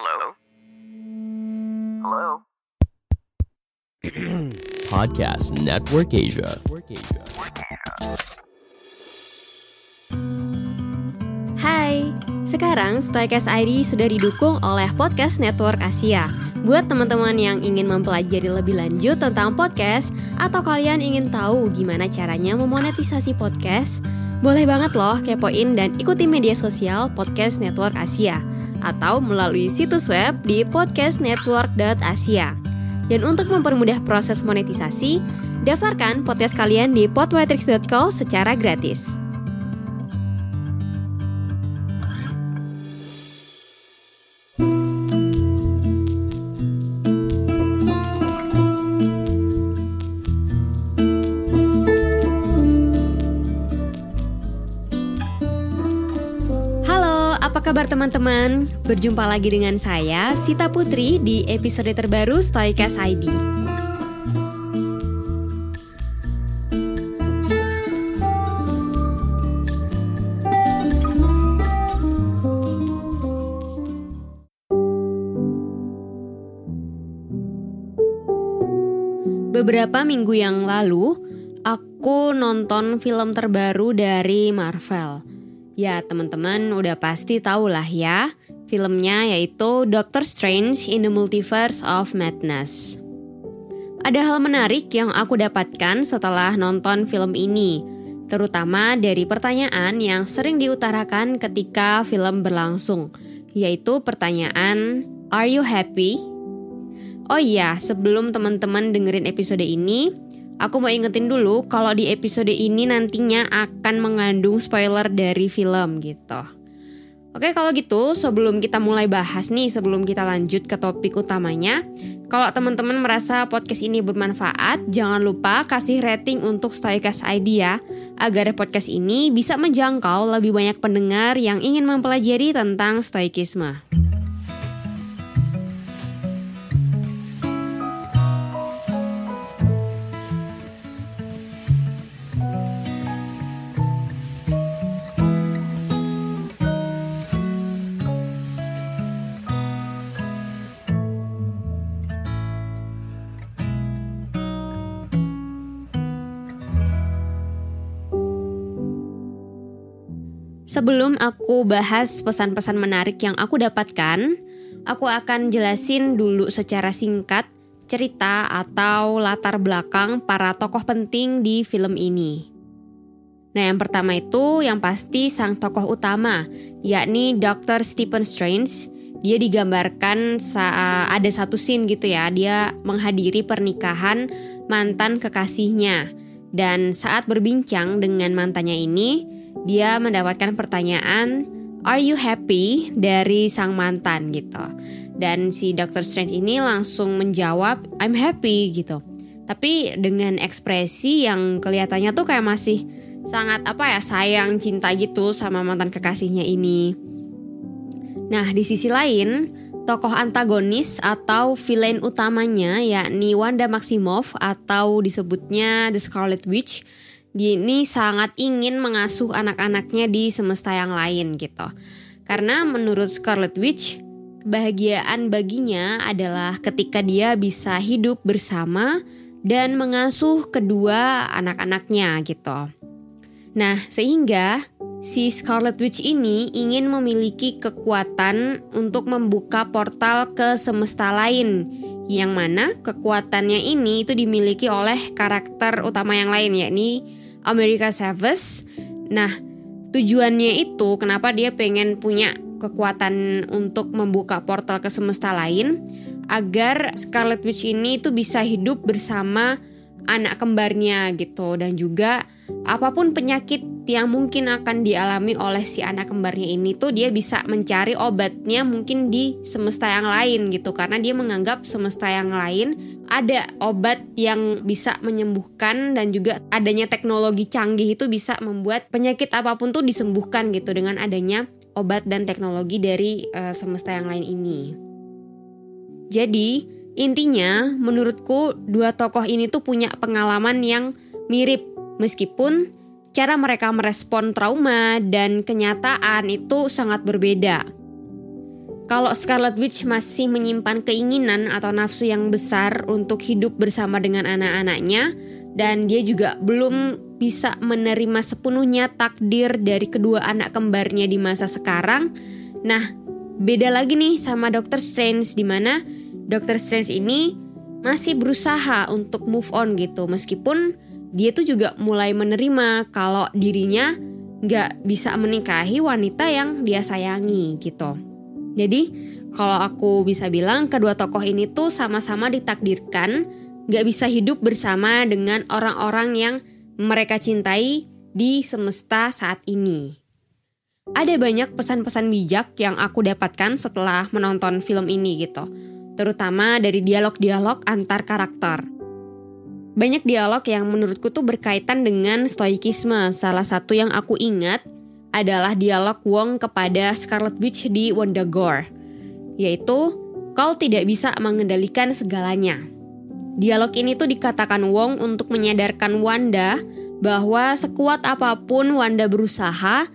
Hello? Hello? Podcast Network Asia. Hai, sekarang Stoicast ID sudah didukung oleh Podcast Network Asia. Buat teman-teman yang ingin mempelajari lebih lanjut tentang podcast atau kalian ingin tahu gimana caranya memonetisasi podcast, boleh banget loh kepoin dan ikuti media sosial Podcast Network Asia atau melalui situs web di podcastnetwork.asia. Dan untuk mempermudah proses monetisasi, daftarkan podcast kalian di podmetrics.co secara gratis. Apa kabar teman-teman? Berjumpa lagi dengan saya, Sita Putri, di episode terbaru Stoicast ID. Beberapa minggu yang lalu, aku nonton film terbaru dari Marvel. Ya, teman-teman udah pasti tahu lah ya. Filmnya yaitu Doctor Strange in the Multiverse of Madness. Ada hal menarik yang aku dapatkan setelah nonton film ini, terutama dari pertanyaan yang sering diutarakan ketika film berlangsung, yaitu pertanyaan "Are you happy?" Oh iya, sebelum teman-teman dengerin episode ini, aku mau ingetin dulu kalau di episode ini nantinya akan mengandung spoiler dari film gitu. Oke, kalau gitu sebelum kita mulai bahas nih, sebelum kita lanjut ke topik utamanya, kalau teman-teman merasa podcast ini bermanfaat, jangan lupa kasih rating untuk Stoicast ID ya, agar podcast ini bisa menjangkau lebih banyak pendengar yang ingin mempelajari tentang stoikisme. Sebelum aku bahas pesan-pesan menarik yang aku dapatkan, aku akan jelasin dulu secara singkat cerita atau latar belakang para tokoh penting di film ini. Nah, yang pertama itu yang pasti sang tokoh utama, yakni Dr. Stephen Strange. Dia digambarkan saat ada satu scene gitu ya, dia menghadiri pernikahan mantan kekasihnya. Dan saat berbincang dengan mantannya ini, dia mendapatkan pertanyaan "Are you happy?" dari sang mantan gitu. Dan si Dr. Strange ini langsung menjawab "I'm happy" gitu. Tapi dengan ekspresi yang kelihatannya tuh kayak masih sangat apa ya sayang cinta gitu sama mantan kekasihnya ini. Nah, di sisi lain, tokoh antagonis atau villain utamanya yakni Wanda Maximoff atau disebutnya The Scarlet Witch dia ini sangat ingin mengasuh anak-anaknya di semesta yang lain gitu. Karena menurut Scarlet Witch, kebahagiaan baginya adalah ketika dia bisa hidup bersama dan mengasuh kedua anak-anaknya gitu. Nah, sehingga si Scarlet Witch ini ingin memiliki kekuatan untuk membuka portal ke semesta lain yang mana kekuatannya ini itu dimiliki oleh karakter utama yang lain yakni America Chavez. Nah, tujuannya itu kenapa dia pengen punya kekuatan untuk membuka portal ke semesta lain agar Scarlet Witch ini itu bisa hidup bersama anak kembarnya gitu dan juga apa pun penyakit yang mungkin akan dialami oleh si anak kembarnya ini tuh dia bisa mencari obatnya mungkin di semesta yang lain gitu karena dia menganggap semesta yang lain ada obat yang bisa menyembuhkan dan juga adanya teknologi canggih itu bisa membuat penyakit apa pun tuh disembuhkan gitu dengan adanya obat dan teknologi dari uh, semesta yang lain ini. Jadi, intinya menurutku dua tokoh ini tuh punya pengalaman yang mirip meskipun cara mereka merespon trauma dan kenyataan itu sangat berbeda. kalau Scarlet Witch masih menyimpan keinginan atau nafsu yang besar untuk hidup bersama dengan anak-anaknya dan dia juga belum bisa menerima sepenuhnya takdir dari kedua anak kembarnya di masa sekarang. Nah, beda lagi nih sama Doctor Strange di mana Doctor Strange ini masih berusaha untuk move on gitu meskipun dia tuh juga mulai menerima kalau dirinya nggak bisa menikahi wanita yang dia sayangi gitu. Jadi kalau aku bisa bilang kedua tokoh ini tuh sama-sama ditakdirkan gak bisa hidup bersama dengan orang-orang yang mereka cintai di semesta saat ini. Ada banyak pesan-pesan bijak yang aku dapatkan setelah menonton film ini gitu. Terutama dari dialog-dialog antar karakter. Banyak dialog yang menurutku tuh berkaitan dengan stoikisme. Salah satu yang aku ingat adalah dialog Wong kepada Scarlet Witch di Wondagore, yaitu kau tidak bisa mengendalikan segalanya. Dialog ini tuh dikatakan Wong untuk menyadarkan Wanda bahwa sekuat apa pun Wanda berusaha,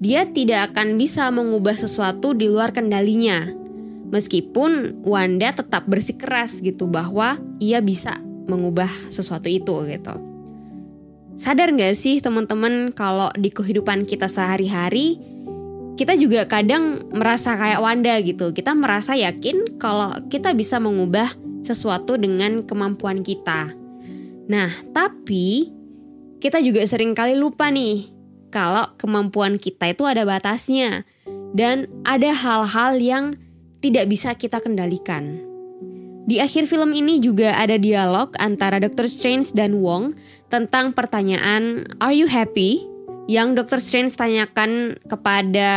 dia tidak akan bisa mengubah sesuatu di luar kendalinya. Meskipun Wanda tetap bersikeras gitu bahwa ia bisa mengubah sesuatu itu gitu. Sadar gak sih teman-teman kalau di kehidupan kita sehari-hari kita juga kadang merasa kayak Wanda gitu. Kita merasa yakin kalau kita bisa mengubah sesuatu dengan kemampuan kita. Nah, tapi kita juga sering kali lupa nih kalau kemampuan kita itu ada batasnya dan ada hal-hal yang tidak bisa kita kendalikan. Di akhir film ini juga ada dialog antara Dr. Strange dan Wong tentang pertanyaan Are you happy? Yang Dr. Strange tanyakan kepada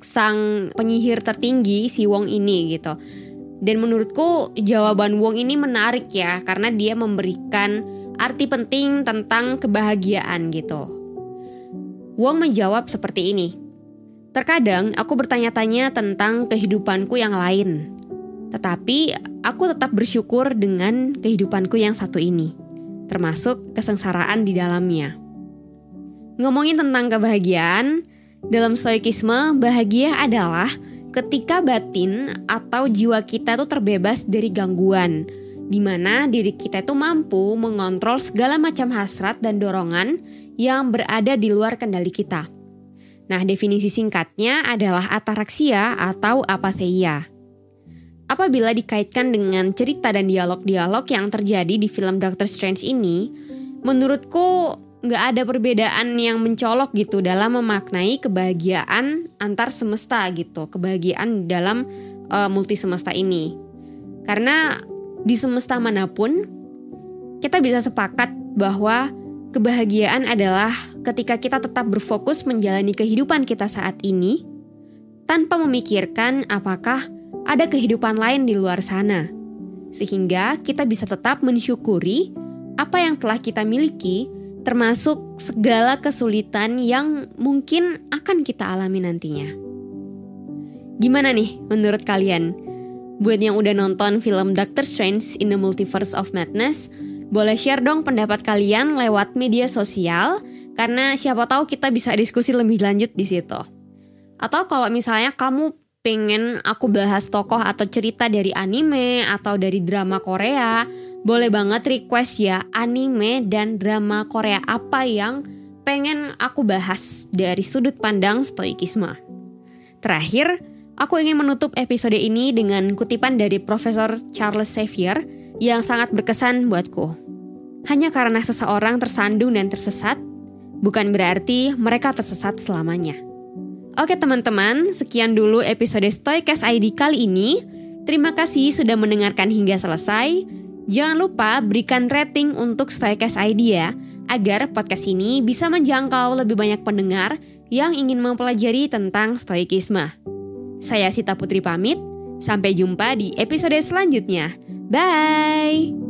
sang penyihir tertinggi si Wong ini gitu. Dan menurutku jawaban Wong ini menarik ya karena dia memberikan arti penting tentang kebahagiaan gitu. Wong menjawab seperti ini. Terkadang aku bertanya-tanya tentang kehidupanku yang lain, tetapi aku tetap bersyukur dengan kehidupanku yang satu ini, termasuk kesengsaraan di dalamnya. Ngomongin tentang kebahagiaan, dalam stoikisme, bahagia adalah ketika batin atau jiwa kita itu terbebas dari gangguan, di mana diri kita itu mampu mengontrol segala macam hasrat dan dorongan yang berada di luar kendali kita. Nah, definisi singkatnya adalah ataraksia atau apatheia. Apabila dikaitkan dengan cerita dan dialog-dialog yang terjadi di film Doctor Strange ini, menurutku nggak ada perbedaan yang mencolok gitu dalam memaknai kebahagiaan antar semesta gitu, kebahagiaan dalam uh, multi semesta ini. Karena di semesta mana pun kita bisa sepakat bahwa kebahagiaan adalah ketika kita tetap berfokus menjalani kehidupan kita saat ini tanpa memikirkan apakah ada kehidupan lain di luar sana, sehingga kita bisa tetap mensyukuri apa yang telah kita miliki, termasuk segala kesulitan yang mungkin akan kita alami nantinya. Gimana nih menurut kalian? Buat yang udah nonton film Doctor Strange in the Multiverse of Madness, boleh share dong pendapat kalian lewat media sosial, karena siapa tahu kita bisa diskusi lebih lanjut di situ. Atau kalau misalnya kamu pengen aku bahas tokoh atau cerita dari anime atau dari drama Korea, boleh banget request ya anime dan drama Korea apa yang pengen aku bahas dari sudut pandang stoikisme. Terakhir, aku ingin menutup episode ini dengan kutipan dari Profesor Charles Xavier yang sangat berkesan buatku. Hanya karena seseorang tersandung dan tersesat, bukan berarti mereka tersesat selamanya. Oke teman-teman, sekian dulu episode Stoicast ID kali ini. Terima kasih sudah mendengarkan hingga selesai. Jangan lupa berikan rating untuk Stoicast ID ya, agar podcast ini bisa menjangkau lebih banyak pendengar yang ingin mempelajari tentang stoikisme. Saya Sita Putri pamit, sampai jumpa di episode selanjutnya. Bye!